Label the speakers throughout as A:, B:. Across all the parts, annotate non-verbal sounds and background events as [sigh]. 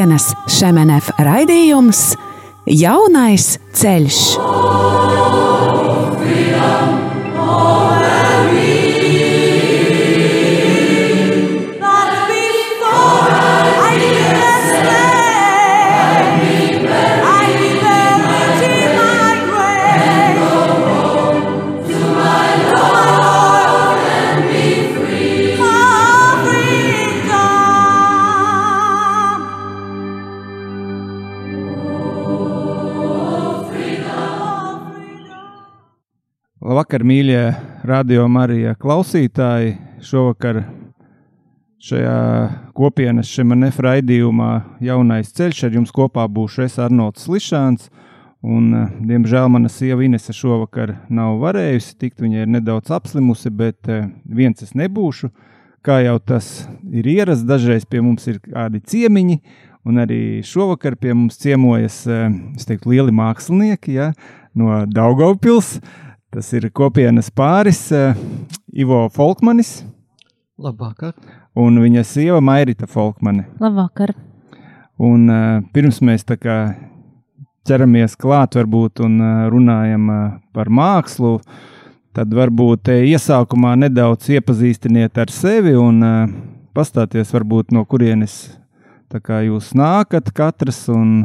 A: kopienas Šemenef raidījums Jaunais ceļš.
B: Labvakar, mīļie radio Marija klausītāji! Šovakar šajā kopienas šemanef raidījumā jaunais ceļš ar jums kopā būšu es Arnolds Lišāns. Un, eh, diemžēl mana sieva Inese šovakar nav varējusi tikt, viņa ir nedaudz apslimusi, bet eh, viens es nebūšu. Kā jau tas ir ierasts, dažreiz pie mums ir kādi ciemiņi, un arī šovakar pie mums ciemojas, eh, teiktu, lieli mākslinieki ja, no Daugavpils. Tas ir kopienas pāris uh, Ivo Folkmanis.
C: Labvakar.
B: Un viņa sieva Mairita Folkmane.
D: Labvakar.
B: Un uh, pirms mēs tā kā ķeramies klāt varbūt un uh, runājam uh, par mākslu, tad varbūt iesākumā nedaudz iepazīstiniet ar sevi un uh, pastāties varbūt no kurienes tā kā jūs nākat katrs un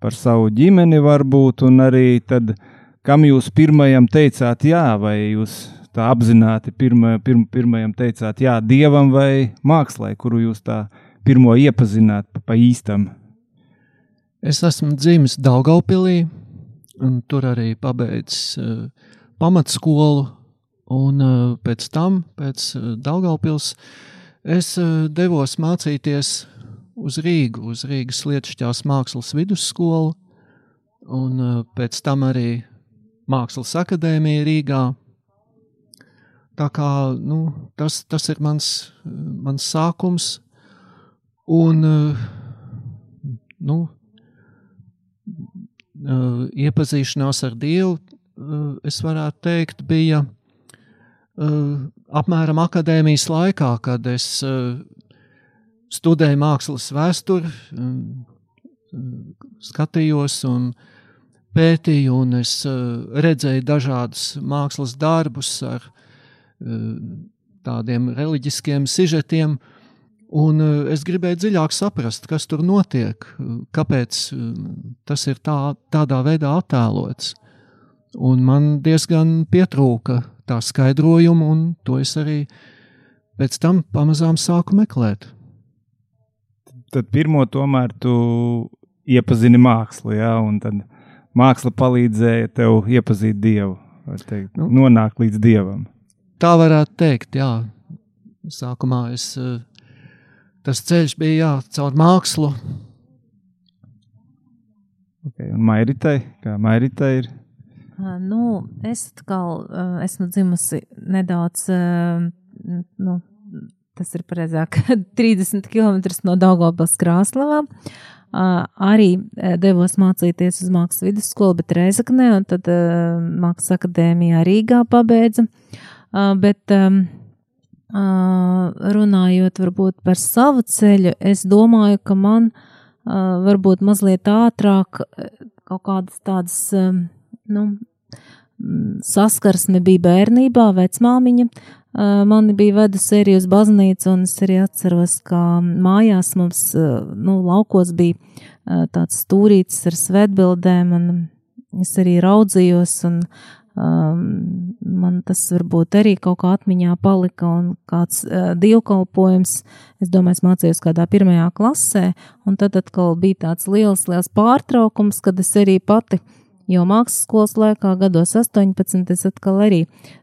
B: par savu ģimeni varbūt un arī tad uh, kam jūs pirmajam teicāt jā, vai jūs tā apzināti pirma, pirma, pirmajam teicāt jā, dievam vai mākslai, kuru jūs tā pirmo iepazināt pa, pa īstam?
C: Es esmu dzimis Daugaupilī, un tur arī pabeidzis uh, pamatskolu, un uh, pēc tam, pēc uh, Daugaupils, es uh, devos mācīties uz Rīgu, uz Rīgas Lietšķās mākslas vidusskolu, un uh, pēc tam arī Mākslas akadēmija Rīgā. Tā kā nu, tas, tas ir mans, mans sākums, un nu, iepazīšanās ar Dievu, es varētu teikt, bija apmēram akadēmijas laikā, kad es studēju mākslas vēsturi, skatījos un pētīju, un es uh, redzēju dažādus mākslas darbus ar uh, tādiem reliģiskiem sižetiem, un uh, es gribēju dziļāk saprast, kas tur notiek, kāpēc tas ir tā, tādā veidā attēlots. Un man diezgan pietrūka tā skaidrojuma, un to es arī pēc tam pamazām sāku meklēt.
B: Tad pirmo tomēr tu iepazini mākslu, jā, un tad māksla palīdzēja tev iepazīt Dievu, teikt, nu, nonākt līdz Dievam.
C: Tā varētu teikt, jā. Sākumā es, eh, tas ceļš bija jā, caur mākslu.
B: Okay, un Mairitai, kā Mairitai ir?
D: Nu, es atkal uh, esmu dzimusi nedaudz, uh, nu, tas ir pareizāk, [laughs] 30 km no Daugavpils Krāslavā. Uh, arī devos mācīties uz mākslas vidusskolu, bet Reizeknē, un tad mākslas akadēmijā Rīgā pabeidza. Bet runājot varbūt par savu ceļu, es domāju, ka man varbūt mazliet ātrāk kaut kādas tādas, nu, saskarsme bija bērnībā, vecmāmiņa mani bija vedusi arī uz baznīcu, un es arī atceros, ka mājās mums, nu, laukos bija tāds stūrītis ar svētbildēm, un es arī raudzījos, un um, man tas varbūt arī kaut kā atmiņā palika, un kāds uh, dievkalpojums, es domāju, es mācījos kādā pirmajā klasē, un tad atkal bija tāds liels, liels pārtraukums, kad es arī pati uh, Jo mākslas skolas laikā, gados 18, es atkal arī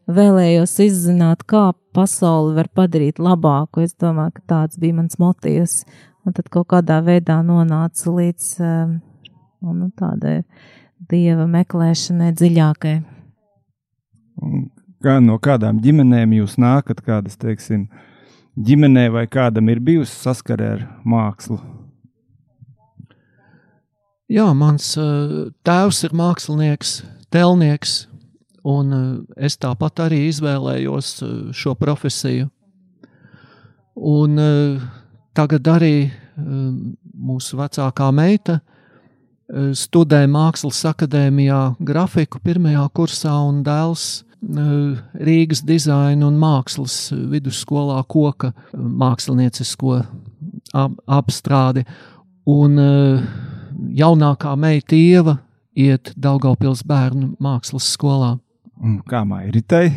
D: vēlējos izzināt, kā pasauli var padarīt labāku. Es domāju, ka tāds bija mans motīvs. Un tad kaut kādā veidā nonāca līdz um, nu, tādai dieva meklēšanai dziļākai.
B: Kā no kādām ģimenēm jūs nākat, kādas, teiksim, ģimenē vai kādam ir bijusi saskare ar mākslu?
C: Jā, mans uh, tēvs ir mākslinieks, telnieks, un uh, es tāpat arī izvēlējos uh, šo profesiju. Un tagad arī mūsu vecākā meita uh, studē Mākslas akadēmijā grafiku pirmajā kursā un dēls uh, Rīgas dizaina un mākslas vidusskolā koka māksliniecisko ap, apstrādi. Un jaunākā meita Ieva iet Daugaupils bērnu mākslas skolā.
B: Kā mairitei?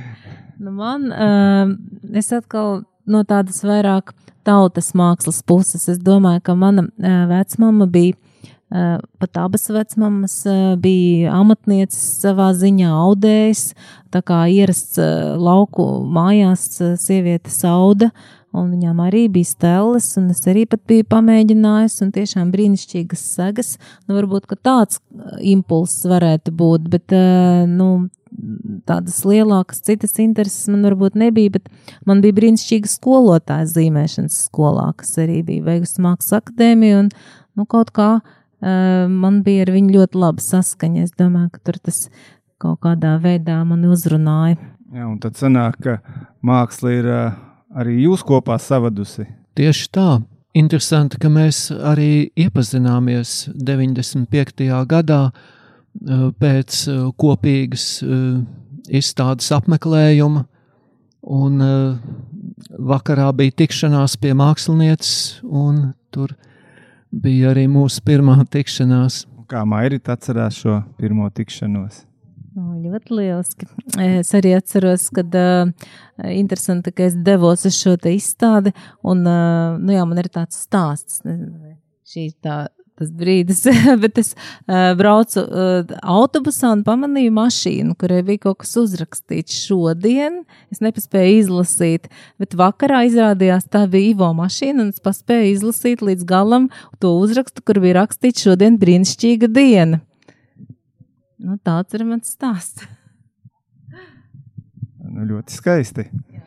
B: [laughs]
D: nu man, uh, es atkal no tādas vairāk tautas mākslas puses, es domāju, ka mana uh, vecmama bija Uh, pat abas vecmāmas uh, bija amatnieces savā ziņā, audējas, tā kā ierasts uh, lauku mājās sieviete sauda, un viņām arī bija stēles, un es arī pat biju pamēģinājis, un tiešām brīnišķīgas segas. Nu, varbūt, ka tāds uh, impulss varētu būt, bet, uh, nu, tādas lielākas citas intereses man varbūt nebija, bet man bija brīnišķīga skolotāja zīmēšanas skolā, kas arī bija veikusi mākslas akadēmiju, un, nu, kaut kā uh, man bija ar viņu ļoti laba saskaņa. Es domāju, ka tur tas kaut kādā veidā mani uzrunāja.
B: Jā, un tad sanāk, ka māksla ir uh arī jūs kopā savadusi.
C: Tieši tā. Interesanti, ka mēs arī iepazināmies 95. gadā eh, pēc eh, kopīgas eh, izstādes apmeklējuma, un vakarā bija tikšanās pie mākslinieces, un tur bija arī mūsu pirmā tikšanās.
B: Kā Mairita atcerās šo pirmo tikšanos?
D: O, ļoti lieliski. Es arī atceros, kad uh, interesanti, ka es devos uz šo izstādi, un, uh, nu jā, man ir tāds stāsts, šī tā, tas brīdis, [laughs] bet es uh, braucu uh, autobusā un pamanīju mašīnu, kurai bija kaut kas uzrakstīts šodien. Es nepaspēju izlasīt, bet vakarā izrādījās tā bija Ivo mašīna, un es paspēju izlasīt līdz galam to uzrakstu, kur bija rakstīts šodien brīnišķīga diena. Nu, tāds ir mans stāsts. [laughs]
B: nu, ļoti skaisti. Jā.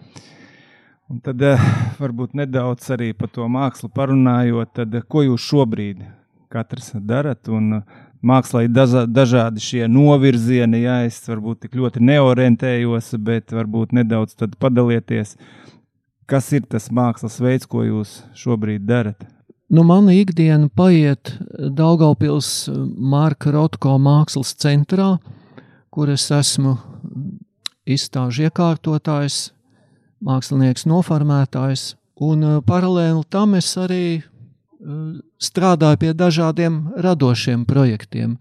B: Un tad uh, varbūt nedaudz arī par to mākslu parunājot, tad, uh, ko jūs šobrīd katrs darat? Un, uh, mākslā ir dažādi šie novirzieni, jā, es varbūt tik ļoti neorientējos, bet varbūt nedaudz padalieties, kas ir tas mākslas veids, ko jūs šobrīd darat?
C: Nu, mana ikdiena paiet Daugaupils Marka Rotko mākslas centrā, kur es esmu izstāžu iekārtotājs, mākslinieks noformētājs, un uh, paralēli tam es arī uh, strādāju pie dažādiem radošiem projektiem.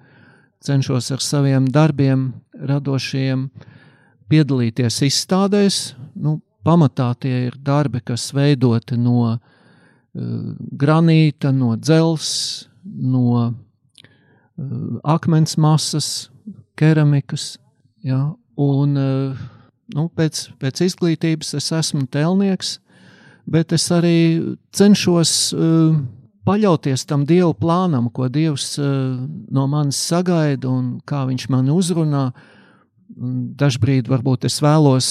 C: Cenšos ar saviem darbiem, radošiem, piedalīties izstādēs. Nu, pamatā tie ir darbi, kas veidoti no granīta, no dzelzs, no uh, akmens masas, keramikas. Ja, un, uh, nu, pēc, pēc izglītības es esmu telnieks, bet es arī cenšos paļauties tam Dieva plānam, ko Dievs no manis sagaida un kā Viņš mani uzrunā. Dažbrīd varbūt es vēlos,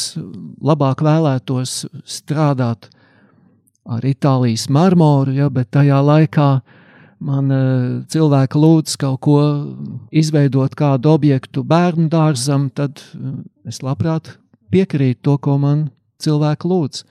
C: labāk vēlētos strādāt uh, ar Itālijas marmoru, ja, bet tajā laikā man uh, cilvēki lūdz kaut ko izveidot kādu objektu bērnu dārzam, tad uh, es labprāt piekrītu to, ko man cilvēki lūdz.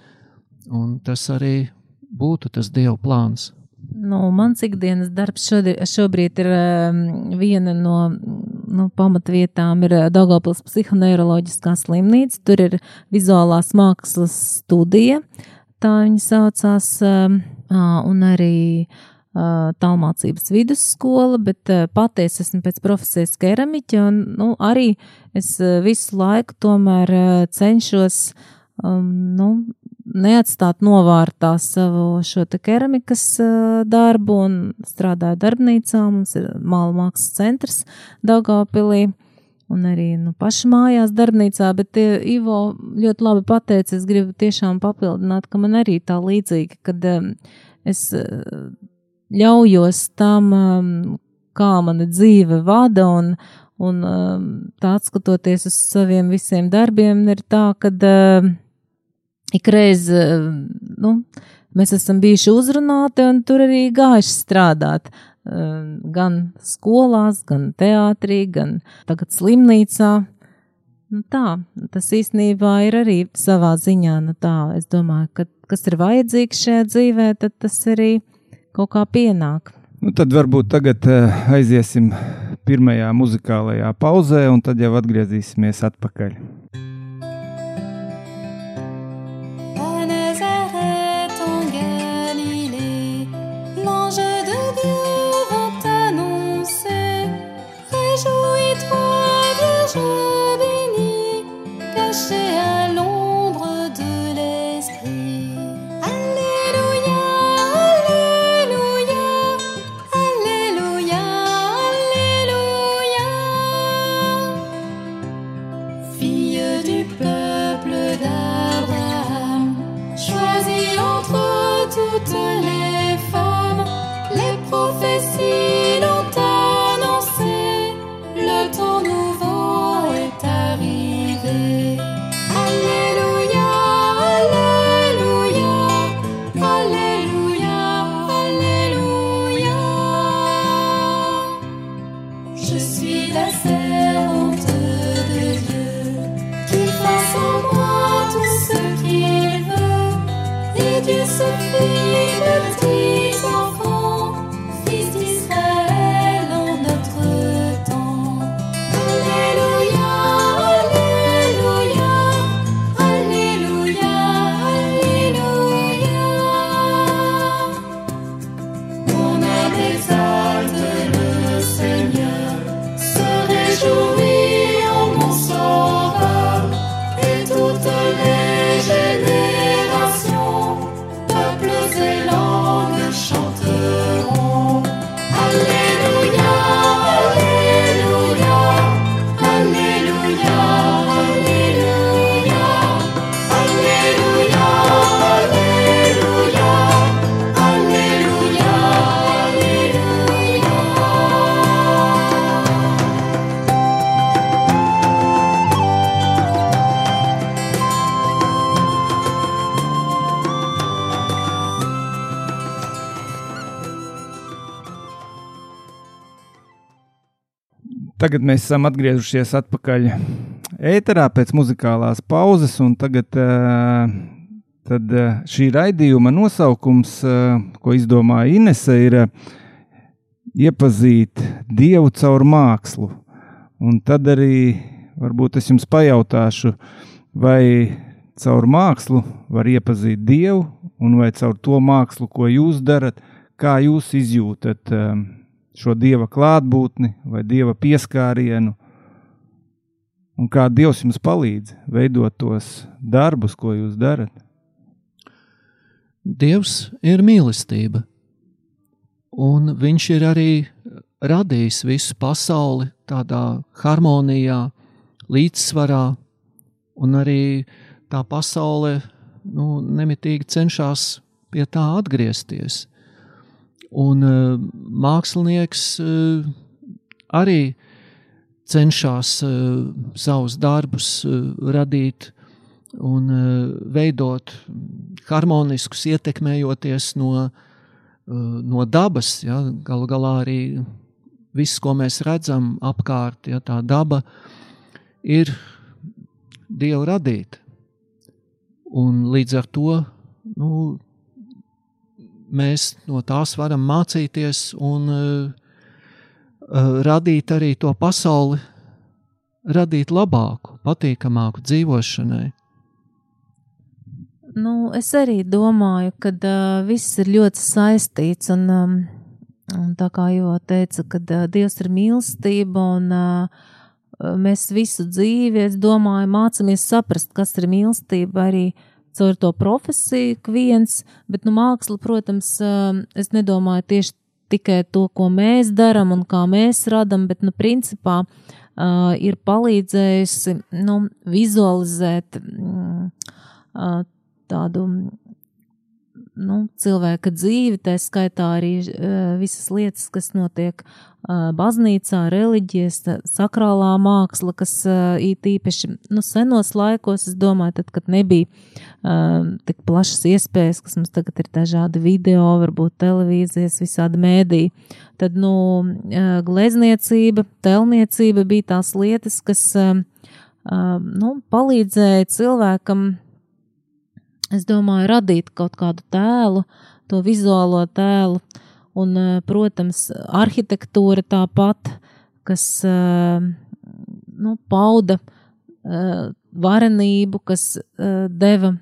C: Un tas arī būtu tas Dieva plāns.
D: Nu, mans ikdienas darbs šodien, šobrīd ir um, viena no nu, pamatvietām, ir Dārgopils psihoneiroloģiskā slimnīca. Tur ir vizuālās mākslas studija. Uh, tā viņa saucās, um, un arī tālmācības vidusskola, bet patiesi esmu pēc profesijas keramiķa, un nu, arī es visu laiku tomēr cenšos um, nu, neatstāt novārtā savu šo te keramikas darbu un strādāju darbnīcā, mums ir māla mākslas centrs Daugavpilī un arī nu, paša mājās, darbnīcā, bet tie, Ivo ļoti labi pateica, es gribu tiešām papildināt, ka man arī tā līdzīgi, kad um, es uh, ļaujos tam, um, kā mana dzīve vada, un, un um, tā skatoties uz saviem visiem darbiem, ir tā, ka uh, ikreiz, uh, nu, mēs esam bijuši uzrunāti un tur arī gājuši strādāt. Uh, gan skolās, gan teātrī, gan tagad slimnīcā. Nu tā, tas īstenībā ir arī savā ziņā, nu tā, es domāju, ka kas ir vajadzīgs šajā dzīvē, tad tas arī kaut kā pienāk.
A: Nu, tad varbūt tagad uh, aiziesim pirmajā muzikālajā pauzē, un tad jau atgriezīsimies atpakaļ. Tagad mēs esam atgriezušies atpakaļ ēterā pēc muzikālās pauzes, un tagad uh, tad, uh, šī raidījuma nosaukums, uh, ko izdomāja Inese, ir iepazīt Dievu caur mākslu. Un tad arī varbūt es jums pajautāšu, vai caur mākslu var iepazīt Dievu, un vai caur to mākslu, ko jūs darat, kā jūs izjūtat. Šo dieva klātbūtni vai dieva pieskārienu, un kā Dievs jums palīdz veidot tos darbus, ko jūs darat.
C: Dievs ir mīlestība, un Viņš ir arī radījis visu pasauli tādā harmonijā, līdzsvarā, un arī tā pasaule nu, nemitīgi cenšas pie tā atgriezties. Un uh, mākslinieks uh, arī cenšas uh, savus darbus uh, radīt un uh, veidot harmoniskus, ietekmējoties no, uh, no dabas. Ja, Galu galā arī viss, ko mēs redzam apkārt, ja, tā daba ir Dieva radīta. Un līdz ar to nu, mēs no tās varam mācīties un uh, radīt arī to pasauli, radīt labāku, patīkamāku dzīvošanai.
D: Nu, es arī domāju, ka uh, viss ir ļoti saistīts. Un, um, un tā kā jau teica, ka uh, Dievs ir mīlestība un uh, mēs visu dzīvi, es domāju, mācāmies saprast, kas ir mīlestība arī uh, caur to profesiju, viens, bet nu, māksla, protams, es nedomāju tieši tikai to, ko mēs darām un kā mēs radām, bet, nu, principā uh, ir palīdzējusi nu, vizualizēt uh, tādu nu, cilvēka dzīvi, tā skaitā arī visas lietas, kas notiek baznīcā, reliģijas, sakrālā māksla, kas uh, īpaši nu, senos laikos, es domāju, tad, kad nebija tik plašas iespējas, kas mums tagad ir dažādi video, varbūt televīzijas, visādi mēdī, tad, nu, glezniecība, telniecība bija tās lietas, kas, nu, palīdzēja cilvēkam es domāju, radīt kaut kādu tēlu to vizuālo tēlu. Un, protams, arhitektūra tāpat, kas nu, pauda varenību, kas deva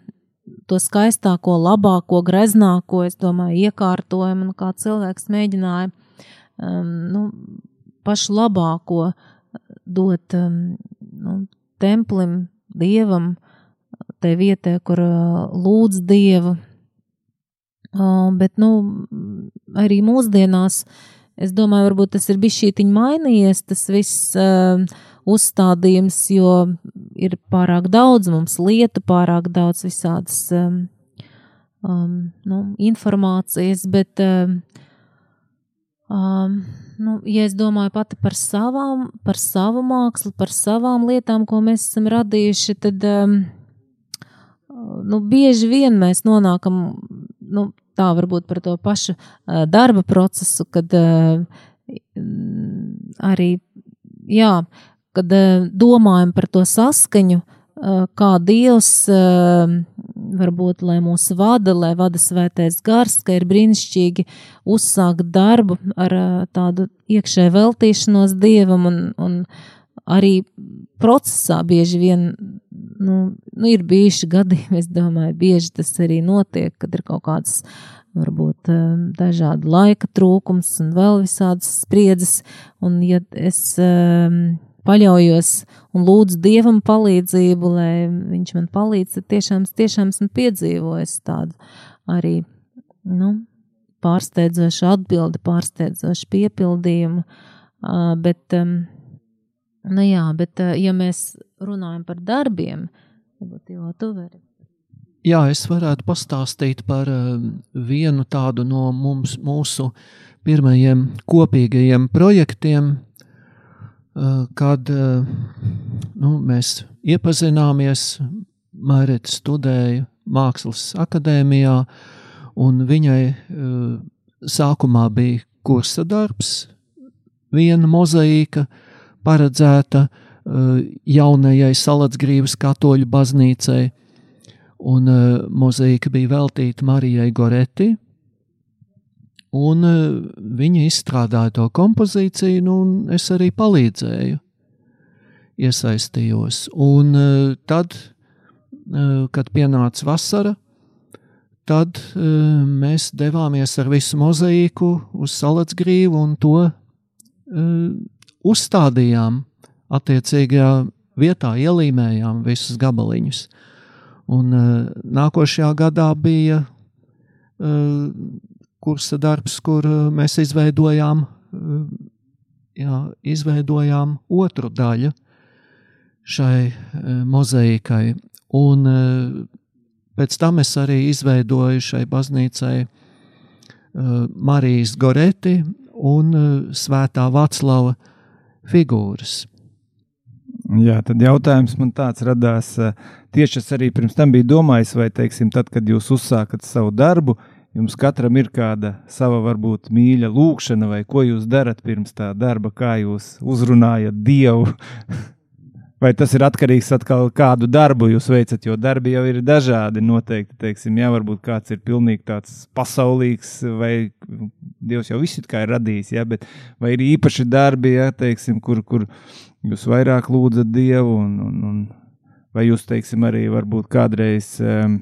D: to skaistāko, labāko, greznāko, es domāju, iekārtojumu, un kā cilvēks mēģināja um, nu, pašu labāko dot um, nu, templim, dievam, tai vietai, kur lūdz dievu. Bet, nu, arī mūsdienās, es domāju, varbūt tas ir bijis šī mainījies, tas viss uzstādījums, jo ir pārāk daudz mums lietu, pārāk daudz visādas um, nu, informācijas, bet um, um, nu, ja es domāju pati par savām, par savu mākslu, par savām lietām, ko mēs esam radījuši, tad, um, nu, bieži vien mēs nonākam, nu, tā varbūt par to pašu uh, darba procesu, kad uh, arī, jā, kad uh, domājam par to saskaņu, kā Dievs varbūt, lai mūs vada, lai vada svētais gars, ka ir brīnišķīgi uzsākt darbu ar tādu iekšēju veltīšanos dievam un, un arī procesā bieži vien, nu, nu ir bijuši gadījumi, es domāju, bieži tas arī notiek, kad ir kaut kāds varbūt dažādi laika trūkums un vēl visādas spriedzes, un ja es um, paļaujos un lūdzu Dievam palīdzību, lai Viņš man palīdz, tad tiešām, tiešām esmu piedzīvojis tādu arī, nu, pārsteidzošu atbildi, pārsteidzošu piepildījumu, uh, bet, um, nu jā, bet, uh, ja mēs runājam par darbiem, varbūt jau tu vari.
C: Jā, es varētu pastāstīt par uh, vienu tādu no mums, mūsu pirmajiem kopīgajiem projektiem, Eh, kad eh, nu, mēs iepazināmies. Mārita studēja Mākslas akadēmijā, un viņai eh, sākumā bija kursa darbs, viena mozaīka paredzēta jaunajai Salacgrības katoļu baznīcai, un mozaīka bija veltīta Marijai Goreti, Un e, viņa izstrādāja to kompozīciju, nu, un es arī palīdzēju, iesaistījos. Un e, tad, kad pienāca vasara, tad mēs devāmies ar visu mozaīku uz Salacgrīvu un to uzstādījām attiecīgajā vietā, ielīmējām visus gabaliņus. Un nākošajā gadā bija kursa darbs, kur uh, mēs izveidojām, jā, izveidojām otru daļu šai mozaīkai. Un pēc tam es arī izveidoju šai baznīcai Marijas Goreti un Svētā Vaclava figūras.
B: Jā, tad jautājums man tāds radās. Tieši es arī pirms tam biju domājis, vai, teiksim, tad, kad jūs uzsākat savu darbu, Jums katram ir kāda sava, varbūt, mīļa lūkšana, vai ko jūs darat pirms tā darba, kā jūs uzrunājat Dievu. [laughs] vai tas ir atkarīgs no kādu darbu jūs veicat, jo darbi jau ir dažādi. Noteikti, teiksim, jā, varbūt kāds ir pilnīgi tāds pasaulīgs, vai Dievs jau visu ir radījis, jā, bet vai ir īpaši darbi, jā, teiksim, kur, kur jūs vairāk lūdzat Dievu, un, un, un vai jūs, teiksim, arī varbūt kādreiz. Um,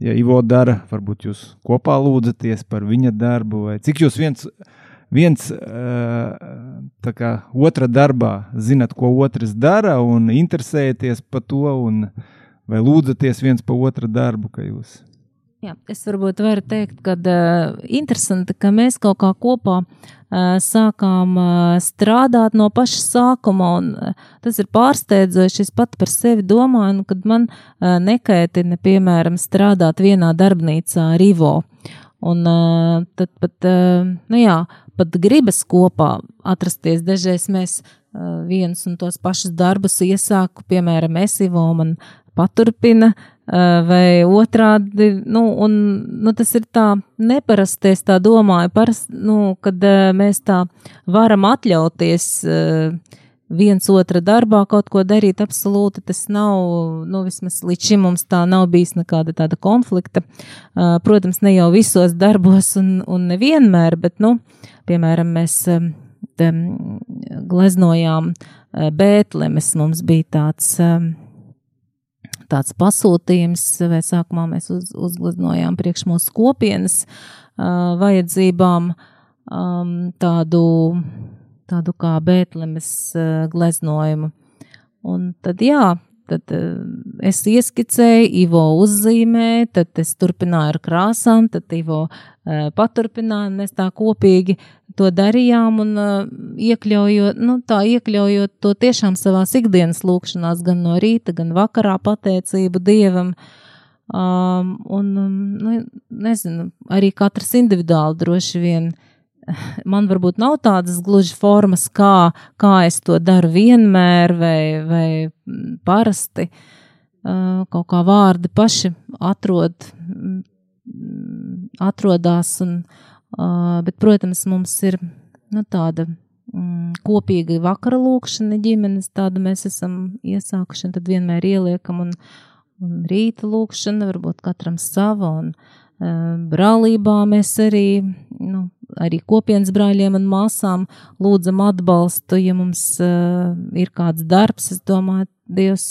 B: ja Ivo dara, varbūt jūs kopā lūdzaties par viņa darbu, vai cik jūs viens, viens tā kā otra darbā zinat, ko otrs dara un interesējaties par to, un vai lūdzaties viens pa otra darbu, ka jūs
D: Jā, es varbūt varu teikt, ka uh, interesanti, ka mēs kaut kā kopā uh, sākām uh, strādāt no paša sākuma, un uh, tas ir pārsteidzoši. Es pat par sevi domāju, nu, kad man uh, nekaitina, piemēram, strādāt vienā darbnīcā ar Ivo. Un uh, tad pat, uh, nu jā, pat gribas kopā atrasties. Dažreiz mēs uh, viens un tos pašus darbus iesāku, piemēram, es Ivo man paturpina, Eh, vai otrādi, nu, un, nu, tas ir tā neparasti, es tā domāju, parast, nu, kad eh, mēs tā varam atļauties, eh, viens otra darbā kaut ko darīt, absolūti tas nav, nu, vismaz līdz šim mums tā nav bijis nekāda tāda konflikta. Protams, ne jau visos darbos un, un nevienmēr, bet, nu, piemēram, mēs gleznojām Bētlemes, mums bija tāds, tāds pasūtījums, vai sākumā mēs uz, uzgleznojām priekš mūsu kopienas vajadzībām tādu tādu kā Bētlemes uh, gleznojumu. Un tad, jā, tad uh, es ieskicēju, Ivo uzzīmēja, tad es turpināju ar krāsām, tad Ivo uh, paturpināja, mēs tā kopīgi to darījām un uh, iekļaujot, nu tā iekļaujot to tiešām savās ikdienas lūkšanās, gan no rīta, gan vakarā pateicību Dievam. Um, un, um, nu, nezinu, arī katrs individuāli droši vien uh, [laughs] man varbūt nav tādas gluži formas, kā, kā es to daru vienmēr vai, vai parasti. Kaut kā vārdi paši atrod, atrodās, un, bet, protams, mums ir nu, tāda kopīga vakara lūkšana ģimenes, tādu mēs esam iesākuši, un tad vienmēr ieliekam, un, un rīta lūkšana, varbūt katram sava, un brālībā mēs arī, nu, arī kopienas brāļiem un māsām lūdzam atbalstu, ja mums uh, ir kāds darbs. Es domāju, Dievs,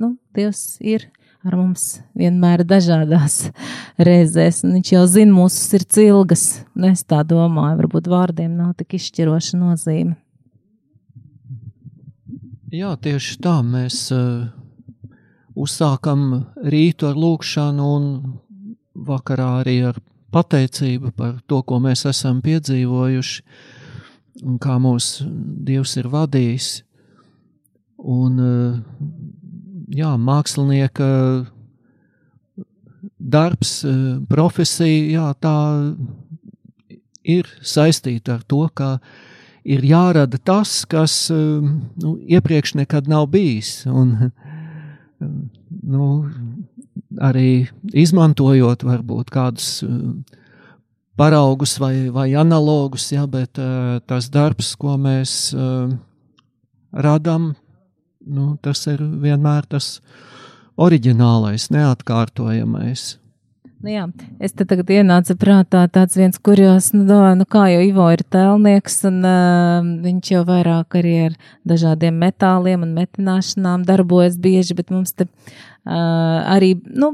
D: nu, Dievs ir ar mums vienmēr dažādās [laughs] reizēs, un viņš jau zina mūsu sirds ilgas. Nu, es tā domāju, varbūt vārdiem nav tik izšķiroša nozīme.
C: Jā, tieši tā mēs uh, uzsākam rītu ar lūkšanu un vakarā arī ar pateicība par to, ko mēs esam piedzīvojuši un kā mūs Dievs ir vadījis. Un, jā, mākslinieka darbs, profesija, jā, tā ir saistīta ar to, ka ir jārada tas, kas nu, iepriekš nekad nav bijis. Un, [laughs] nu, arī izmantojot varbūt kādus eh, paraugus vai, vai analogus, ja, bet uh, tas darbs, ko mēs uh, radām, nu, tas ir vienmēr tas oriģinālais, neatkārtojamais.
D: Nu jā, es te tagad ienācu prātā tāds viens kurjos, nu, domāju, nu kā jau Ivo ir tēlnieks, un uh, viņš jau vairāk arī ar dažādiem metāliem un metināšanām darbojas bieži, bet mums te uh, arī, nu,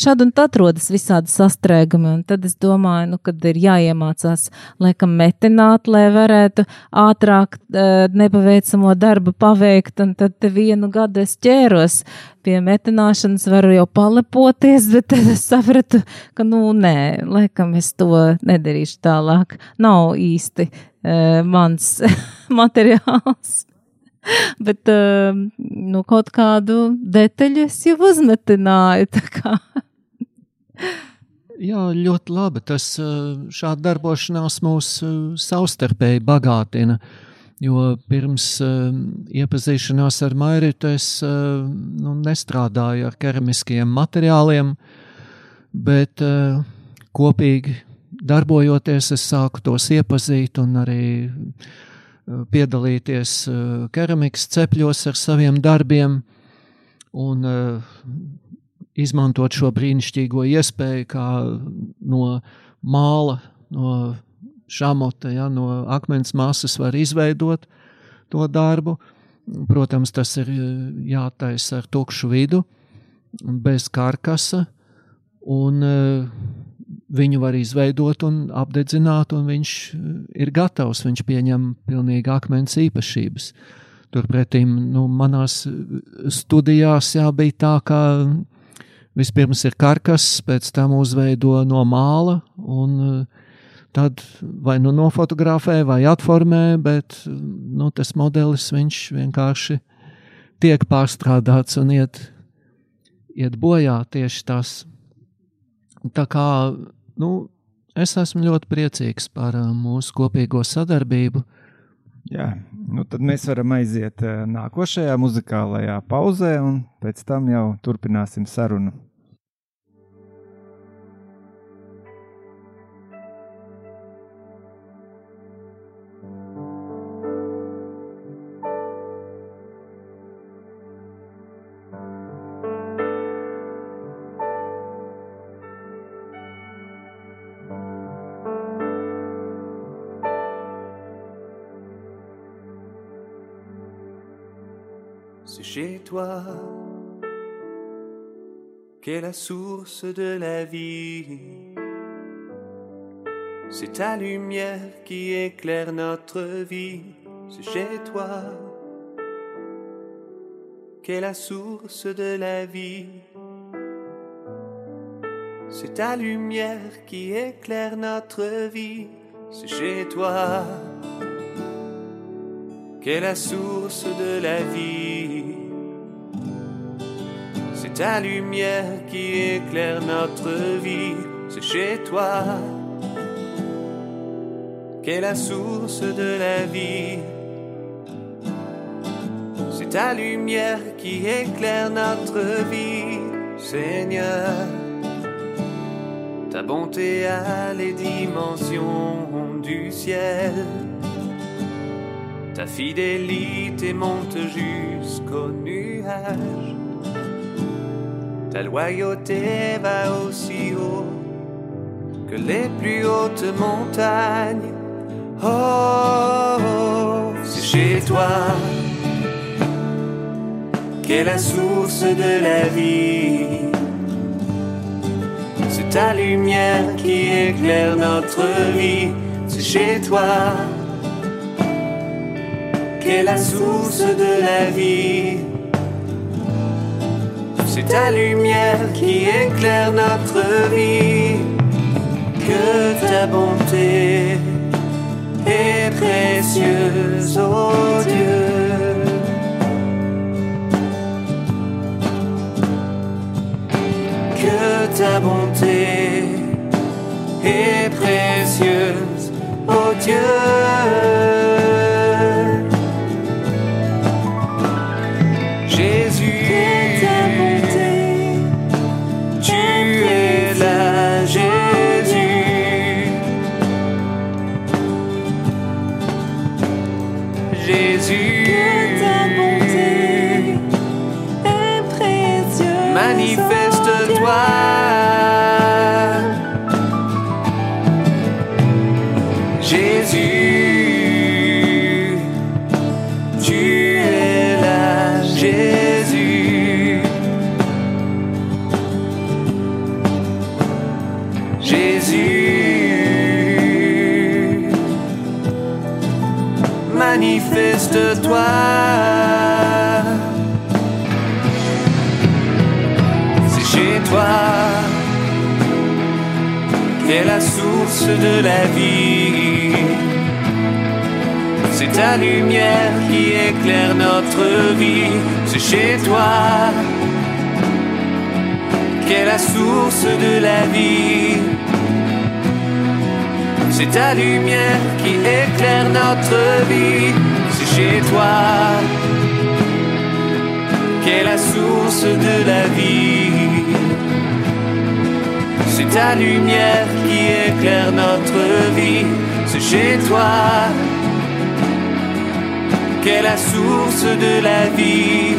D: šad un tad rodas visādi sastrēgumi, un tad es domāju, nu, kad ir jāiemācās, laikam, metināt, lai varētu ātrāk uh, nepaveicamo darbu paveikt, un tad vienu gadu es ķēros pie metināšanas, varu jau palepoties, bet tad es sapratu, ka, nu, nē, laikam es to nedarīšu tālāk. Nav īsti uh, mans [laughs] materiāls. Bet uh, nu, kaut kādu detaļu es jau uzmetināju.
C: Jā, ļoti labi. Tas šāda darbošanās mūs savstarpēji bagātina. Jo pirms uh, iepazīšanās ar Mairitu es uh, nu, nestrādāju ar keramiskiem materiāliem, bet uh, kopīgi darbojoties, es sāku tos iepazīt un arī piedalīties keramikas cepļos ar saviem darbiem. Un izmantot šo brīnišķīgo iespēju, kā no māla, no šamota, ja, no akmens masas var izveidot to darbu. Protams, tas ir jātaisa ar tukšu vidu, bez karkasa, un uh, viņu var izveidot un apdedzināt, un viņš ir gatavs, viņš pieņem pilnīgi akmens īpašības. Turpretī, nu, manās studijās jā, bija tā, ka Vispirms ir karkas, pēc tam uzveido no māla, un eh, tad vai nu nofotografē, vai atformē, bet nu, tas modelis vienkārši tiek pārstrādāts un iet, iet bojā tieši tas. Tā kā nu, es esmu ļoti priecīgs par eh, mūsu kopīgo sadarbību.
B: Jā, nu tad mēs varam aiziet eh, nākošajā muzikālajā pauzē, un pēc tam jau turpināsim sarunu.
E: Toi qu'est la source de la vie. C'est ta lumière qui éclaire notre vie, c'est chez toi qu'est la source de la vie. C'est ta lumière qui éclaire notre vie, c'est chez toi qu'est la source de la vie. Ta lumière qui éclaire notre vie, c'est chez toi qu'est la source de la vie. C'est ta lumière qui éclaire notre vie, Seigneur. Ta bonté a les dimensions du ciel. Ta fidélité monte jusqu'au nuage. Ta loyauté va aussi haut que les plus hautes montagnes. Oh, oh, c'est chez toi qu'est la source de la vie. C'est ta lumière qui éclaire notre vie. C'est chez toi qu'est la source de la vie. C'est ta lumière qui éclaire notre vie. Que ta bonté est précieuse, oh Dieu. Que ta bonté est précieuse, oh Dieu. He de la vie. C'est ta lumière qui éclaire notre vie. C'est chez toi qu'est la source de la vie. C'est ta lumière qui éclaire notre vie. C'est chez toi qu'est la source de la vie. C'est ta lumière qui éclaire notre vie. C'est chez toi qu'est la source de la vie.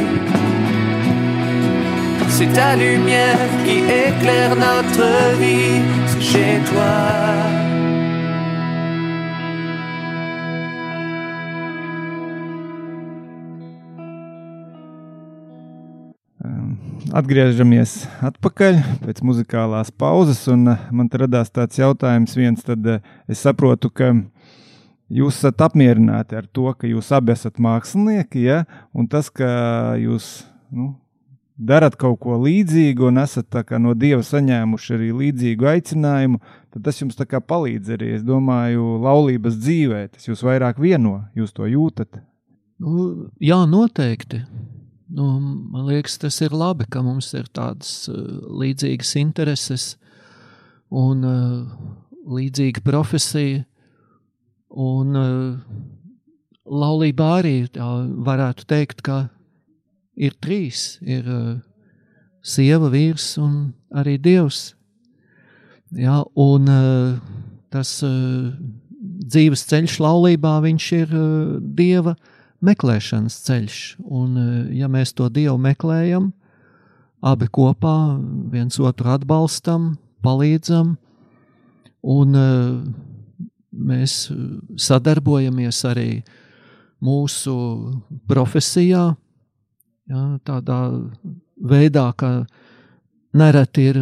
E: C'est ta lumière qui éclaire notre vie. C'est chez toi.
B: Atgriežamies atpakaļ pēc muzikālās pauzes, un eh, man te radās tāds jautājums, viens, tad eh, es saprotu, ka jūs esat apmierināti ar to, ka jūs abi esat mākslinieki, ja? un tas, ka jūs nu, darat kaut ko līdzīgu un esat no Dieva saņēmuši arī līdzīgu aicinājumu, tad tas jums palīdz arī, es domāju, laulības dzīvē, tas jūs vairāk vieno, jūs to jūtat.
C: Nu, jā, noteikti. Nu, man liekas, tas ir labi, ka mums ir tādas uh, līdzīgas intereses un uh, līdzīga profesija. Un uh, laulībā arī varētu teikt, ka ir trīs. Ir sieva, vīrs un arī dievs. Jā, un tas dzīves ceļš laulībā, viņš ir dieva meklēšanas ceļš. Un, eh, ja mēs to Dievu meklējam, abi kopā viens otru atbalstam, palīdzam, un eh, mēs sadarbojamies arī mūsu profesijā, Ja, tādā veidā, ka nereti ir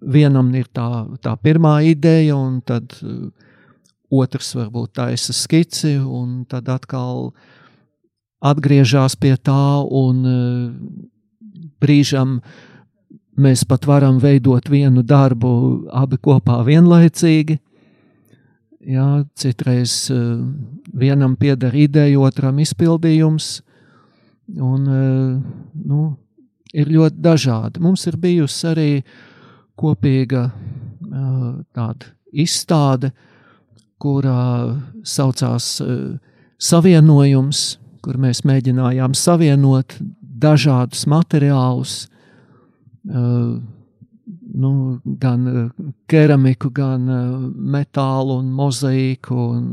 C: vienam ir tā, tā pirmā ideja, un tad otrs varbūt taisa skici, un tad atkal atgriežas pie tā, un brīžam mēs pat varam veidot vienu darbu abi kopā vienlaicīgi. Jā, citreiz uh, vienam pieder ideja, otram izpildījums, un uh, nu, ir ļoti dažādi. Mums ir bijusi arī kopīga tāda izstāde, kurā saucās Savienojums, kur mēs mēģinājām savienot dažādus materiālus, nu, gan keramiku, gan metālu un mozaīku un,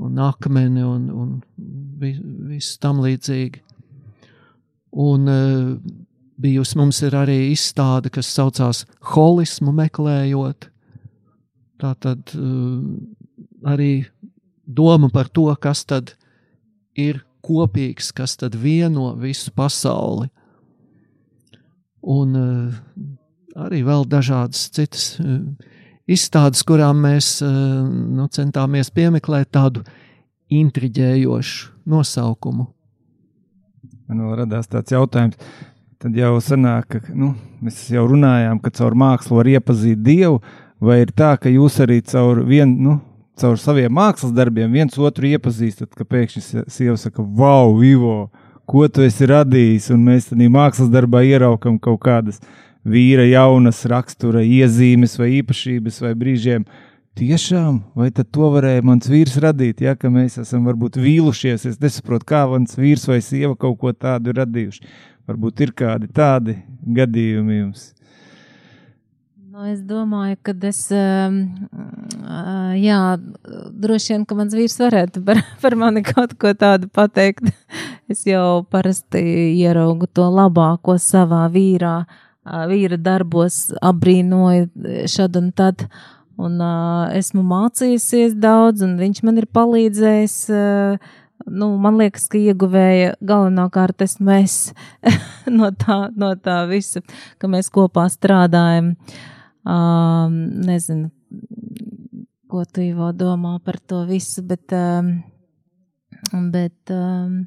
C: un akmeni un, un visu tam līdzīgi. Un bijusi mums ir arī izstāde, kas saucās holismu meklējot. Tā tad arī doma par to, kas tad ir kopīgs, kas tad vieno visu pasauli un uh, arī vēl dažādas citas uh, izstādes, kurām mēs uh, nu, centāmies piemeklēt tādu intriģējošu nosaukumu.
B: Man radās tāds jautājums. Tad jau sanāk, ka nu, mēs jau runājām, ka caur mākslu var iepazīt Dievu, vai ir tā, ka jūs arī caur, vien, nu, caur saviem mākslas darbiem viens otru iepazīstat, ka pēkšņi sieva saka, wow, Ivo, ko tu esi radījis, un mēs tādā mākslas darbā ieraukam kaut kādas vīra jaunas rakstura iezīmes vai īpašības vai brīžiem. Tiešām, vai tad to varēja mans vīrs radīt, ja mēs esam varbūt vīlušies, es nesaprotu, kā mans vīrs vai sieva kaut ko tādu radījuši. Varbūt ir kādi tādi gadījumi jums.
D: Nu, es domāju, ka es, ehm, jā, droši vien, ka mans vīrs varētu par, [laughs] par mani kaut ko tādu pateikt. [laughs] Es jau parasti ieraugu to labāko savā vīrā, vīra darbos, apbrīnoju šad un tad. Un uh, esmu mācījusies daudz, un viņš man ir palīdzējis. Uh, nu, man liekas, ka ieguvēja galvenokārt esmu es [laughs] no, tā, no tā visa, ka mēs kopā strādājam. Uh, Um, nezinu, ko tu Ivo domā par to visu, bet, um, bet um,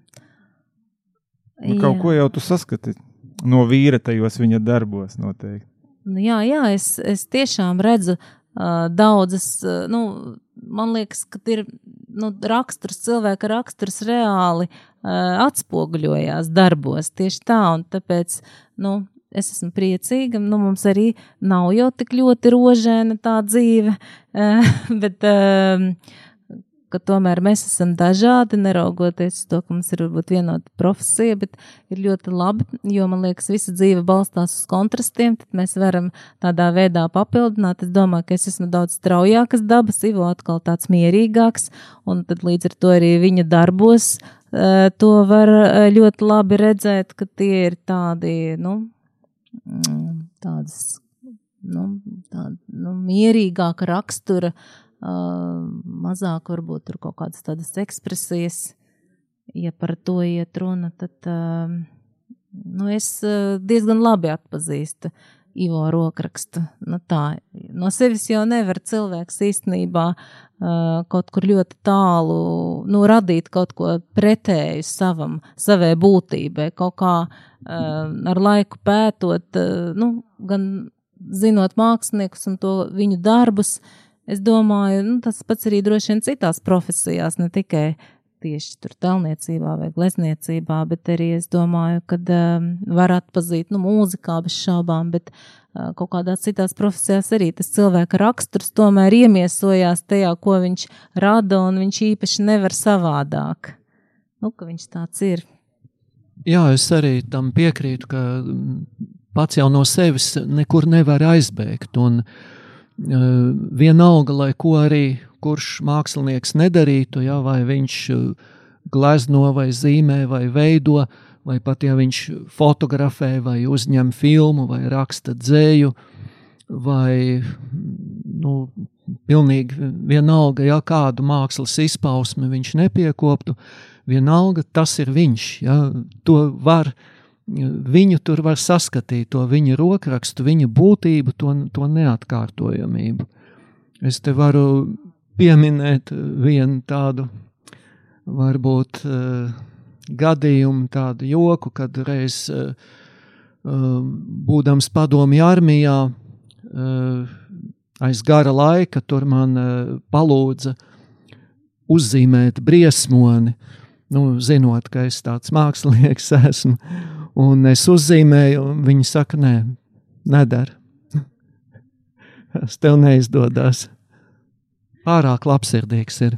B: nu, kaut jā. ko jau tu saskati no vīra tajos viņa darbos noteikti.
D: Nu, jā, jā, es, es tiešām redzu uh, daudzas, uh, nu, man liekas, ka ir nu, raksturs, cilvēka raksturs reāli uh, atspoguļojās darbos tieši tā, un tāpēc, nu, es esmu priecīga. Nu, mums arī nav jau tik ļoti rožēna tā dzīve, [laughs] eh, bet ehm, tomēr mēs esam dažādi, neraugoties uz to, ka mums ir varbūt vienota profesija, bet ir ļoti labi, jo man liekas, visa dzīve balstās uz kontrastiem, tad mēs varam tādā veidā papildināt. Es domāju, ka es esmu daudz straujākas dabas, Ivo atkal tāds mierīgāks, un tad līdz ar to arī viņa darbos uh, to var eh, ļoti labi redzēt, ka tie ir tādi, nu, tādas nu, tāda, nu, mierīgāka rakstura, uh, mazāk varbūt tur kaut kādas tādas ekspresijas. Ja par to iet runa, tad uh, nu, es uh, diezgan labi atpazīstu Ivo rokrakstu. Nu, tā, no sevis jau nevar cilvēks īstenībā uh, kaut kur ļoti tālu nu, radīt kaut ko pretēju savam, savai būtībai, kaut kā uh, ar laiku pētot, uh, nu, gan zinot māksliniekus un to viņu darbus. Es domāju, nu, tas pats arī droši vien citās profesijās, ne tikai tieši tur telniecībā vai glezniecībā, bet arī es domāju, ka um, var atpazīt, nu, mūzikā bez šaubām, bet uh, kaut kādās citās profesijās arī tas cilvēka raksturs tomēr iemiesojās tajā, ko viņš rada, un viņš īpaši nevar savādāk. Nu, ka viņš tāds ir.
C: Jā, es arī tam piekrītu, ka mm, pats jau no sevis nekur nevar aizbēgt, un uh, vienalga, lai ko arī kurš mākslinieks nedarītu, ja, vai viņš uh, glezno, vai zīmē, vai veido, vai pat ja viņš fotografē, vai uzņem filmu, vai raksta dzēju, vai nu, pilnīgi vienalga, ja kādu mākslas izpausmi viņš nepiekoptu, vienalga tas ir viņš. Ja, to var, viņu tur var saskatīt, to viņa rokrakstu, viņa būtību, to, to neatkārtojamību. Es te varu pieminēt vienu tādu, varbūt, uh, gadījumu, tādu joku, kad reiz uh, būdams padomju armijā, uh, aiz gara laika tur man palūdza uzzīmēt briesmoni, nu, zinot, ka es tāds mākslinieks [laughs] esmu, un es uzzīmēju, un viņi saka, nē, nedara. [laughs] Tas tev neizdodas. Pārāk labsirdīgs ir.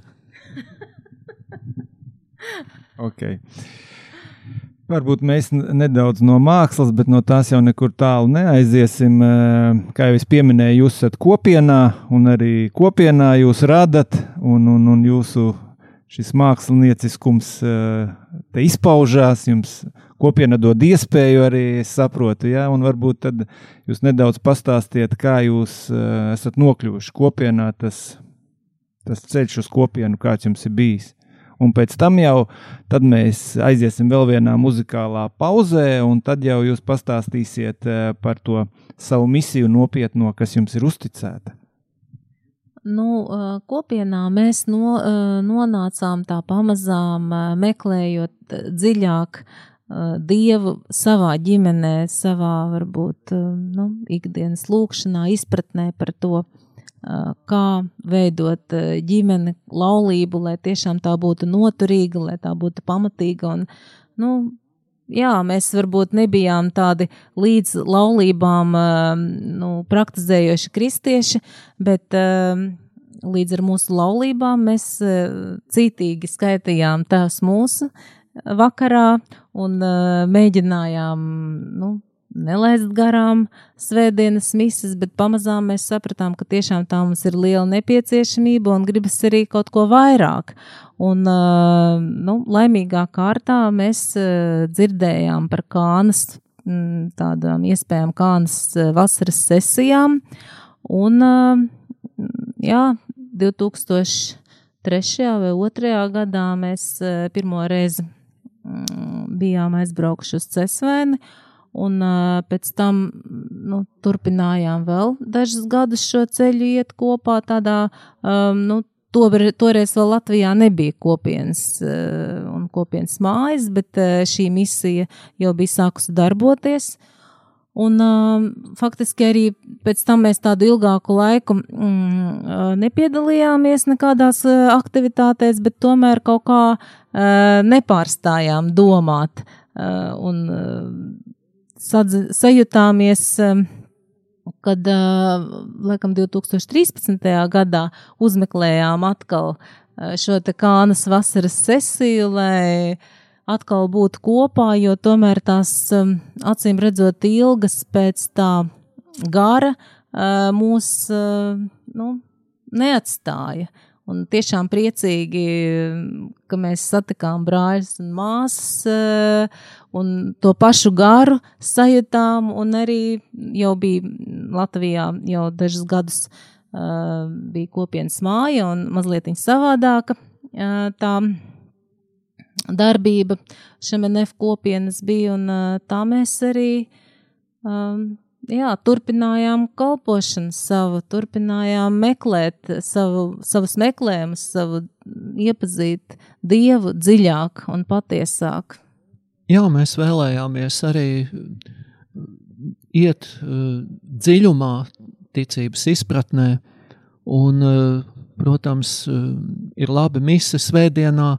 B: Okay. Varbūt mēs nedaudz no mākslas, bet no tās jau nekur tālu neaiziesim. Eh, kā jau es pieminēju, jūs esat kopienā, un arī kopienā jūs radat, un, un, un jūsu šis mākslinieciskums eh, te izpaužās. Jums kopiena dod iespēju arī, es saprotu, ja, un varbūt tad jūs nedaudz pastāstiet, kā jūs eh, esat nokļuvuši kopienā, tas, tas ceļš uz kopienu, kāds jums ir bijis un pēc tam jau mēs aiziesim vēl vienā muzikālā pauzē, un tad jau jūs pastāstīsiet eh, par to savu misiju nopietno, kas jums ir uzticēta.
D: Nu, eh, kopienā mēs no, eh, nonācām tā pamazām meklējot dziļāk Dievu savā ģimenē, savā varbūt nu, ikdienas lūkšanā, izpratnē par to, kā veidot ģimeni, laulību, lai tiešām tā būtu noturīga, lai tā būtu pamatīga. Un, nu, jā, mēs varbūt nebijām tādi līdz laulībām nu, praktizējoši kristieši, bet līdz ar mūsu laulībām mēs cītīgi skaitījām tās mūsu vakarā un mēģinājām nu, nelaist garām svētdienas mises, bet pamazām mēs sapratām, ka tiešām tā mums ir liela nepieciešamība un gribas arī kaut ko vairāk. Un, nu, laimīgā kārtā mēs dzirdējām par kānas, tādām iespējām kānas vasaras sesijām, un, jā, 2003. vai 2002. gadā mēs pirmo reizi bijām aizbraukuši uz Cesvēni, Un uh, pēc tam nu, turpinājām vēl dažus gadus šo ceļu iet kopā tādā, um, nu, to, toreiz vēl Latvijā nebija kopienas uh, un kopienas mājas, bet uh, šī misija jau bija sākusi darboties. Un uh, faktiski arī pēc tam mēs tādu ilgāku laiku mm, nepiedalījāmies nekādās uh, aktivitātēs, bet tomēr kaut kā uh, nepārstājām domāt. Uh, un, uh, sadz, sajutāmies, kad, laikam, 2013. gadā uzmeklējām atkal šo te kānas vasaras sesiju, lai atkal būtu kopā, jo tomēr tās acīm redzot ilgas pēc tā gara mūs, nu, neatstāja. Un tiešām priecīgi, ka mēs satikām brāļus un māsas, un to pašu garu sajūtām, un arī jau bija Latvijā jau dažus gadus uh, bija kopienas māja un mazliet savādāka uh, tā darbība šemenef kopienas bija, un uh, tā mēs arī um, jā, turpinājām kalpošanu savu, turpinājām meklēt savu, savus meklējumus, savu iepazīt Dievu dziļāk un patiesāk.
C: Jā, mēs vēlējāmies arī iet dziļumā ticības izpratnē, un, protams, ir labi mise svētdienā,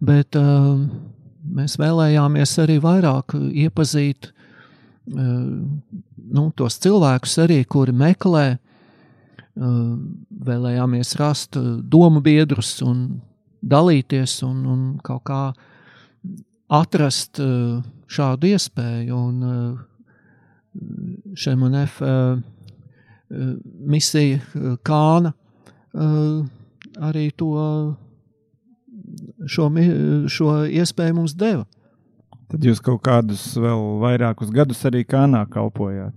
C: bet mēs vēlējāmies arī vairāk iepazīt nu, tos cilvēkus arī, kuri meklē, vēlējāmies rast domu biedrus un dalīties un, un kaut kā atrast šādu iespēju. Un Šemonef misija Kāna arī to, šo, šo iespēju mums deva.
B: Tad jūs kaut kādus vēl vairākus gadus arī Kānā kalpojāt.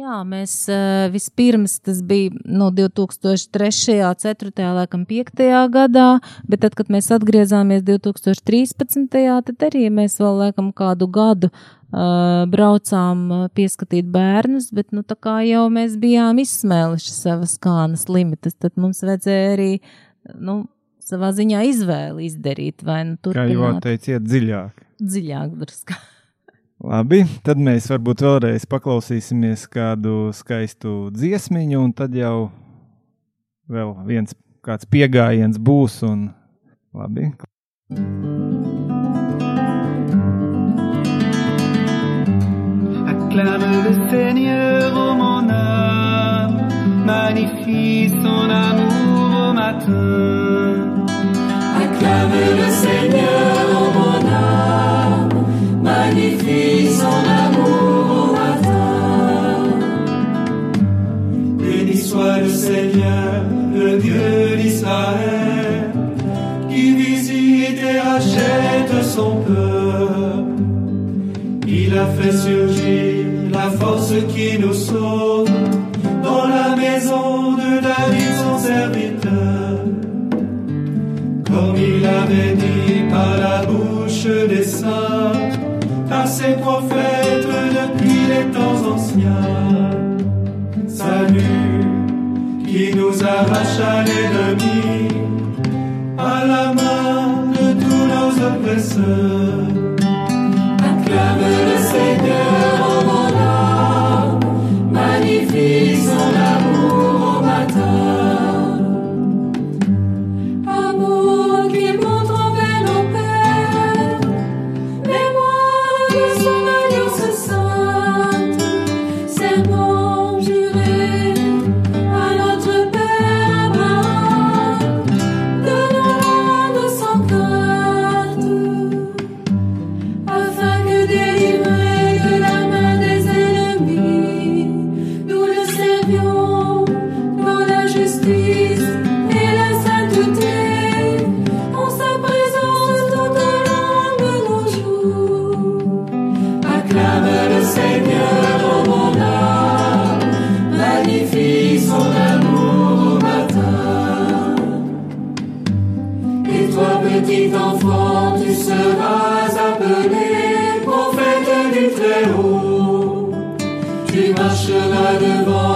D: Jā, mēs uh, vispirms tas bija no 2003. 4. laikam 5. gadā, bet tad, kad mēs atgriezāmies 2013. tad arī mēs vēl laikam kādu gadu uh, braucām uh, pieskatīt bērnus, bet nu tā kā jau mēs bijām izsmēluši savas kānas limitas, tad mums vajadzēja arī, nu, savā ziņā izvēli izdarīt, vai nu
B: Kā jau
D: turpināt
B: teiciet, dziļāk.
D: dziļāk druskā.
B: Labi, tad mēs varbūt vēlreiz paklausīsimies kādu skaistu dziesmiņu, un tad jau vēl viens kāds piegājiens būs. Un, labi,
A: Acclame le Seigneur, ô mon âme, magnifie son amour au matin. Acclame le Seigneur, ô mon âme, son amour au matin. Béni soit le Seigneur, le Dieu d'Israël, qui visite et rachète son peuple. Il a fait surgir la force qui nous sauve à l'ennemi, à la main de tous nos oppresseurs. Très-Haut. Tu marcheras devant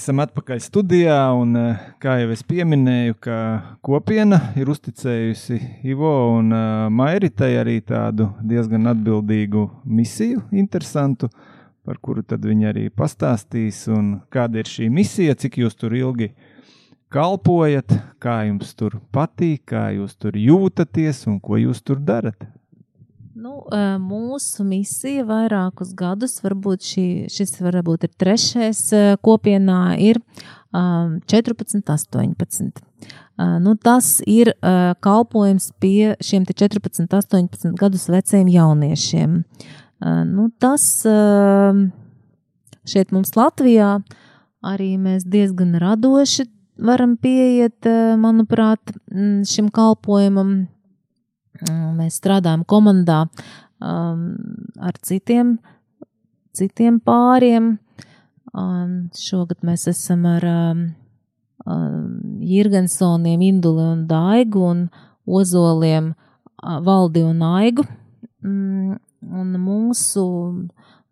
B: mēs esam atpakaļ studijā, un eh, kā jau es pieminēju, ka kopiena ir uzticējusi Ivo un eh, Mairitai arī tādu diezgan atbildīgu misiju, interesantu, par kuru tad viņi arī pastāstīs, un kāda ir šī misija, cik jūs tur ilgi kalpojat, kā jums tur patīk, kā jūs tur jūtaties un ko jūs tur darat.
D: Nu, eh, mūsu misija vairākus gadus, varbūt šī, šis varbūt ir trešais eh, kopienā, ir um, 14, 18. Uh, nu, tas ir kalpojums pie šiem te 14, 18 gadus veciem jauniešiem. Nu, tas šeit mums Latvijā arī mēs diezgan radoši varam pieiet, manuprāt, šim kalpojumam. Mēs strādājam komandā ar citiem, citiem pāriem. Šogad mēs esam ar Jirgensoniem, Induli un Daigu un Ozoliem Valdi un Aigu. Mm, un mūsu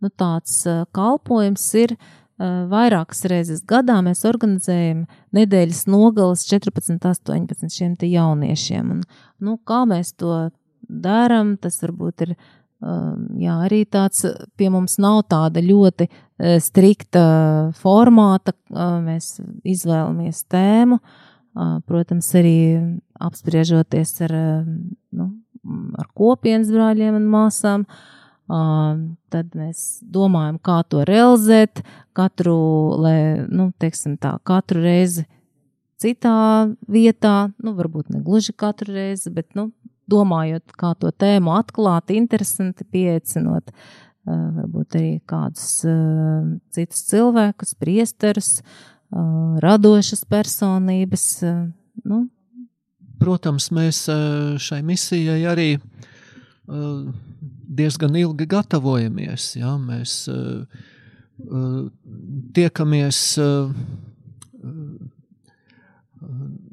D: nu, tāds kalpojums ir vairākas reizes gadā mēs organizējam nedēļas nogalas 14, 18 šiem te jauniešiem. Un, nu, kā mēs to darām, tas varbūt ir jā, arī tāds pie mums nav tāda ļoti strikta formāta. Mēs izvēlamies tēmu, protams, arī apspriežoties ar, nu, ar kopienas brāļiem un māsām. Tad mēs domājam, kā to realizēt, katru, lai, nu, teiksim tā, katru reizi citā vietā, nu, varbūt ne gluži katru reizi, bet, nu, domājot, kā to tēmu atklāt, interesanti pieaicinot, varbūt arī kādus citus cilvēkus, priesterus, radošas personības. Nu.
C: Protams, mēs šai misijai arī diezgan ilgi gatavojamies. Ja? Mēs tiekamies,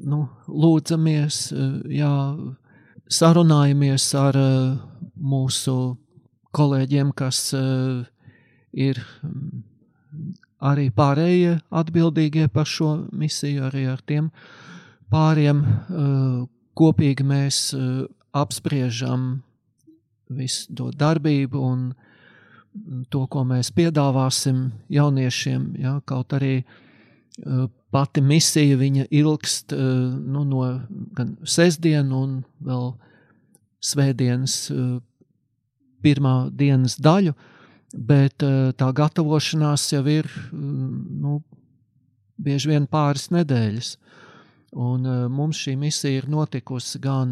C: nu, lūdzamies, jā, sarunājamies ar uh, mūsu kolēģiem, kas uh, ir mm, arī pārējie atbildīgie par šo misiju, arī ar tiem pāriem kopīgi mēs apspriežam visu to darbību un to, ko mēs piedāvāsim jauniešiem, ja, kaut arī pati misija viņa ilgst eh, nu, no gan sestdienu un vēl svētdienas eh, pirmā dienas daļu, bet eh, tā gatavošanās jau ir nu, bieži vien pāris nedēļas. Un mums šī misija ir notikusi gan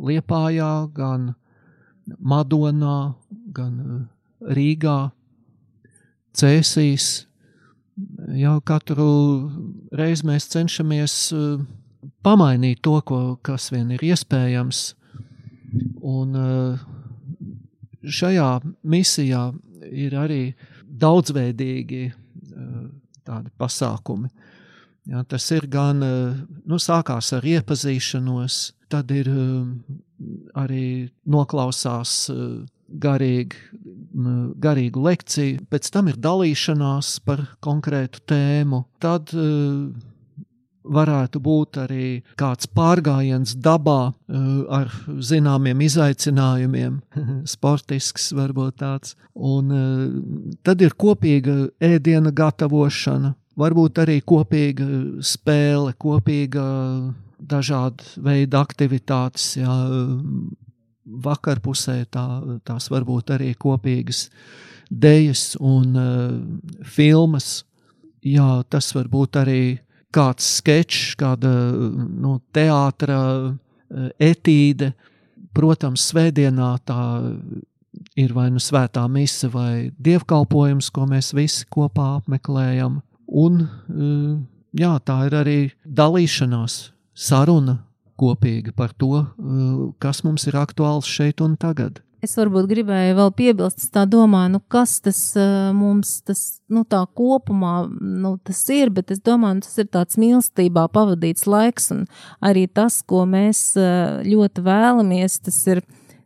C: Liepājā, gan Madonā, gan Rīgā, Cēsīs, jau katru reizi mēs cenšamies uh, pamainīt to, ko, kas vien ir iespējams. Un uh, šajā misijā ir arī daudzveidīgi uh, tādi pasākumi. Jā, tas ir gan, nu, sākās ar iepazīšanos, tad ir arī noklausās garīgi, garīgu lekciju, pēc tam ir dalīšanās par konkrētu tēmu. Tad uh, varētu būt arī kāds pārgājiens dabā uh, ar zināmiem izaicinājumiem, [laughs] sportisks varbūt tāds. Un uh, tad ir kopīga ēdiena gatavošana, varbūt arī kopīga spēle, kopīga dažāda veida aktivitātes, jā, vakarpusē tā, tās varbūt arī kopīgas dejas un uh, filmas. Jā, tas var būt arī kāds sketčs, kāda nu, teātra uh, etīde. Protams, svētdienā tā ir vai nu svētā mise vai dievkalpojums, ko mēs visi kopā apmeklējam. Un uh, jā, tā ir arī dalīšanās, saruna kopīgi par to, uh, kas mums ir aktuāls šeit un tagad.
D: Es varbūt gribēju vēl piebilst, tā domāju, nu kas tas uh, mums, tas, nu tā kopumā, nu tas ir, bet es domāju, nu, tas ir tāds mīlestībā pavadīts laiks, un arī tas, ko mēs uh, ļoti vēlamies, tas ir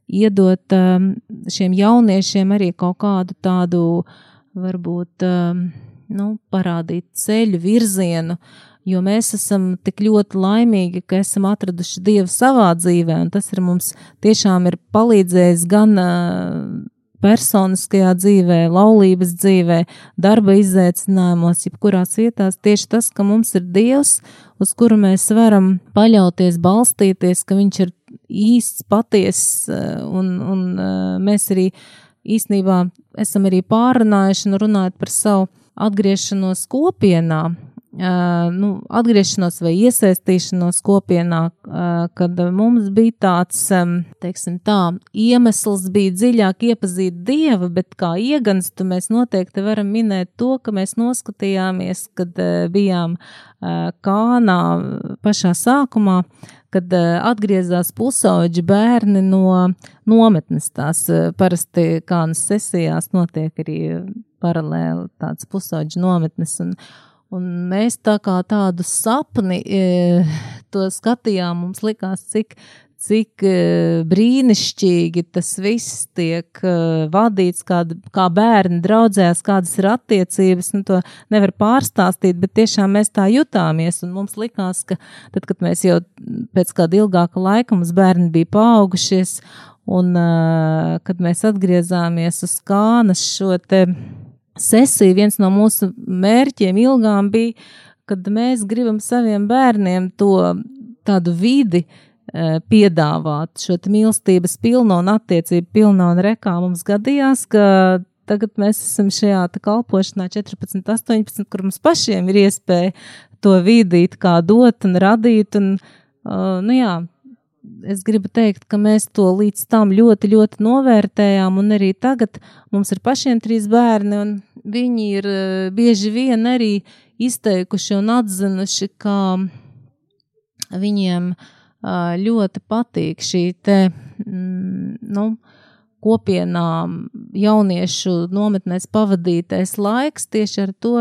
D: iedot um, šiem jauniešiem arī kaut kādu tādu, varbūt, um, nu, parādīt ceļu, virzienu, uh, jo mēs esam tik ļoti laimīgi, ka esam atraduši Dievu savā dzīvē, un tas ir mums tiešām ir palīdzējis gan personiskajā dzīvē, laulības dzīvē, darba izaicinājumos, jebkurās vietās, tieši tas, ka mums ir Dievs, uz kuru mēs varam paļauties, balstīties, ka Viņš ir īsts, patiess, un, un mēs arī īstenībā esam arī pārunājuši un runājot par savu atgriešanos kopienā, nu, atgriešanos vai iesaistīšanos kopienā, kad mums bija tāds, teiksim tā, iemesls bija dziļāk iepazīt Dievu, bet kā ieganstu mēs noteikti varam minēt to, ka mēs noskatījāmies, kad bijām Kānā pašā sākumā, kad atgriezās pusauģi bērni no nometnes. Tās parasti kānas sesijās notiek arī paralēli tāds pusauģi nometnes. Un, Un mēs tā kā tādu sapni e, to skatījām, mums likās, cik, cik e, brīnišķīgi tas viss tiek e, vadīts, kāda, kā bērni draudzējās, kādas ir attiecības. Nu, to nevar pārstāstīt, bet tiešām mēs tā jutāmies. Un mums likās, ka tad, kad mēs jau pēc kāda ilgāka laika mums bērni bija paaugušies, un kad mēs atgriezāmies uz kānas šo te sesija, viens no mūsu mērķiem ilgām bija, kad mēs gribam saviem bērniem to tādu vidi e, piedāvāt, šo mīlestības pilno un attiecību pilno un rekā. Mums gadījās, ka tagad mēs esam šajā kalpošanā 14, 18, kur mums pašiem ir iespēja to vidīt, kā dot un radīt, un, uh, nu jā, es gribu teikt, ka mēs to līdz tam ļoti, ļoti novērtējām, un arī tagad mums ir pašiem trīs bērni, un viņi ir eh, bieži vien arī izteikuši un atzinuši, ka viņiem ļoti patīk šī te, mm, nu, kopienā jauniešu nometnēs pavadītais laiks tieši ar to,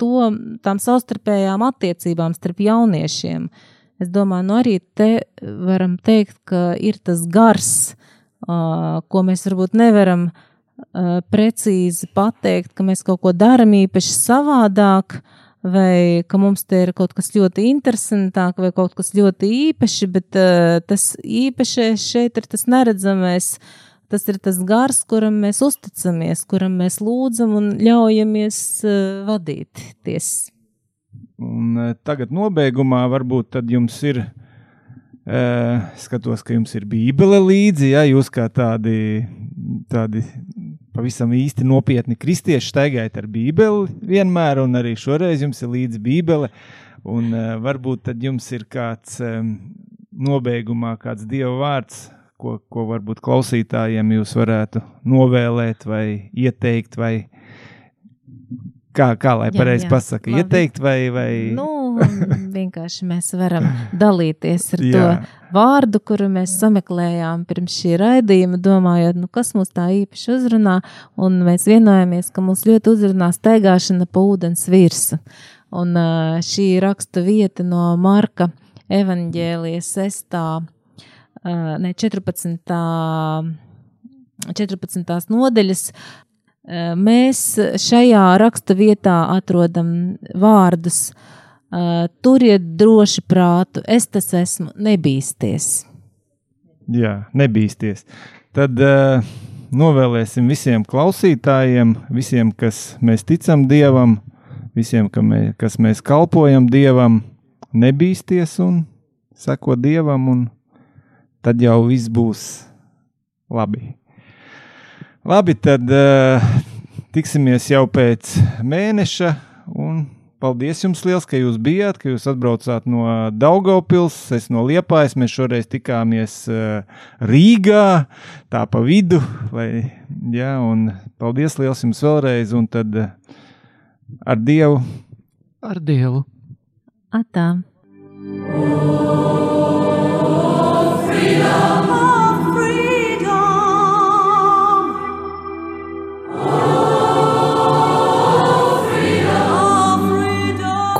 D: to tām savstarpējām attiecībām starp jauniešiem. Uh, Es domāju, nu arī te varam teikt, ka ir tas gars, uh, ko mēs varbūt nevaram uh, precīzi pateikt, ka mēs kaut ko darām īpaši savādāk, vai ka mums te ir kaut kas ļoti interesantāk, vai kaut kas ļoti īpaši, bet uh, tas īpašais šeit ir tas neredzamais. Tas ir tas gars, kuram mēs uzticamies, kuram mēs lūdzam un ļaujamies uh, vadīties.
B: Un uh, tagad nobeigumā varbūt tad jums ir, uh, skatos, ka jums ir bībele līdzi, ja? Jūs kā tādi, tādi pavisam īsti nopietni kristieši staigājat ar bībeli vienmēr, un arī šoreiz jums ir līdzi bībele, un uh, varbūt tad jums ir kāds um, nobeigumā kāds Dieva vārds, ko, ko varbūt klausītājiem jūs varētu novēlēt vai ieteikt vai Kā, kā lai pareizi pasaka, labi. ieteikt vai, vai?
D: Nu, vienkārši mēs varam [laughs] dalīties ar to vārdu, kuru mēs sameklējām pirms šī raidījuma, domājot, nu, kas mūs tā īpaši uzrunā, un mēs vienojāmies, ka mūs ļoti uzrunā staigāšana pa ūdens virsu. Un šī raksta vieta no Marka evaņģēlijas sestā, ne 14. 14. nodeļas Mēs šajā raksta vietā atrodam vārdus: Turiet droši prātu, es tas esmu, nebīsties.
B: Jā, nebīsties. Tad uh, novēlēsim visiem klausītājiem, visiem, kas mēs ticam Dievam, visiem, ka mē, kas mēs kalpojam Dievam, nebīsties un seko Dievam, un tad jau viss būs labi. Labi, tad uh, tiksimies jau pēc mēneša. Paldies jums liels, ka jūs bijāt, ka jūs atbraucāt no Daugopils, es no Liepājas, mēs šoreiz tikāmies uh, Rīgā, tā pa vidu, lai, jā, un paldies liels jums vēlreiz, un tad uh, ar Dievu.
C: Ar Dievu.
D: Atā. Oh,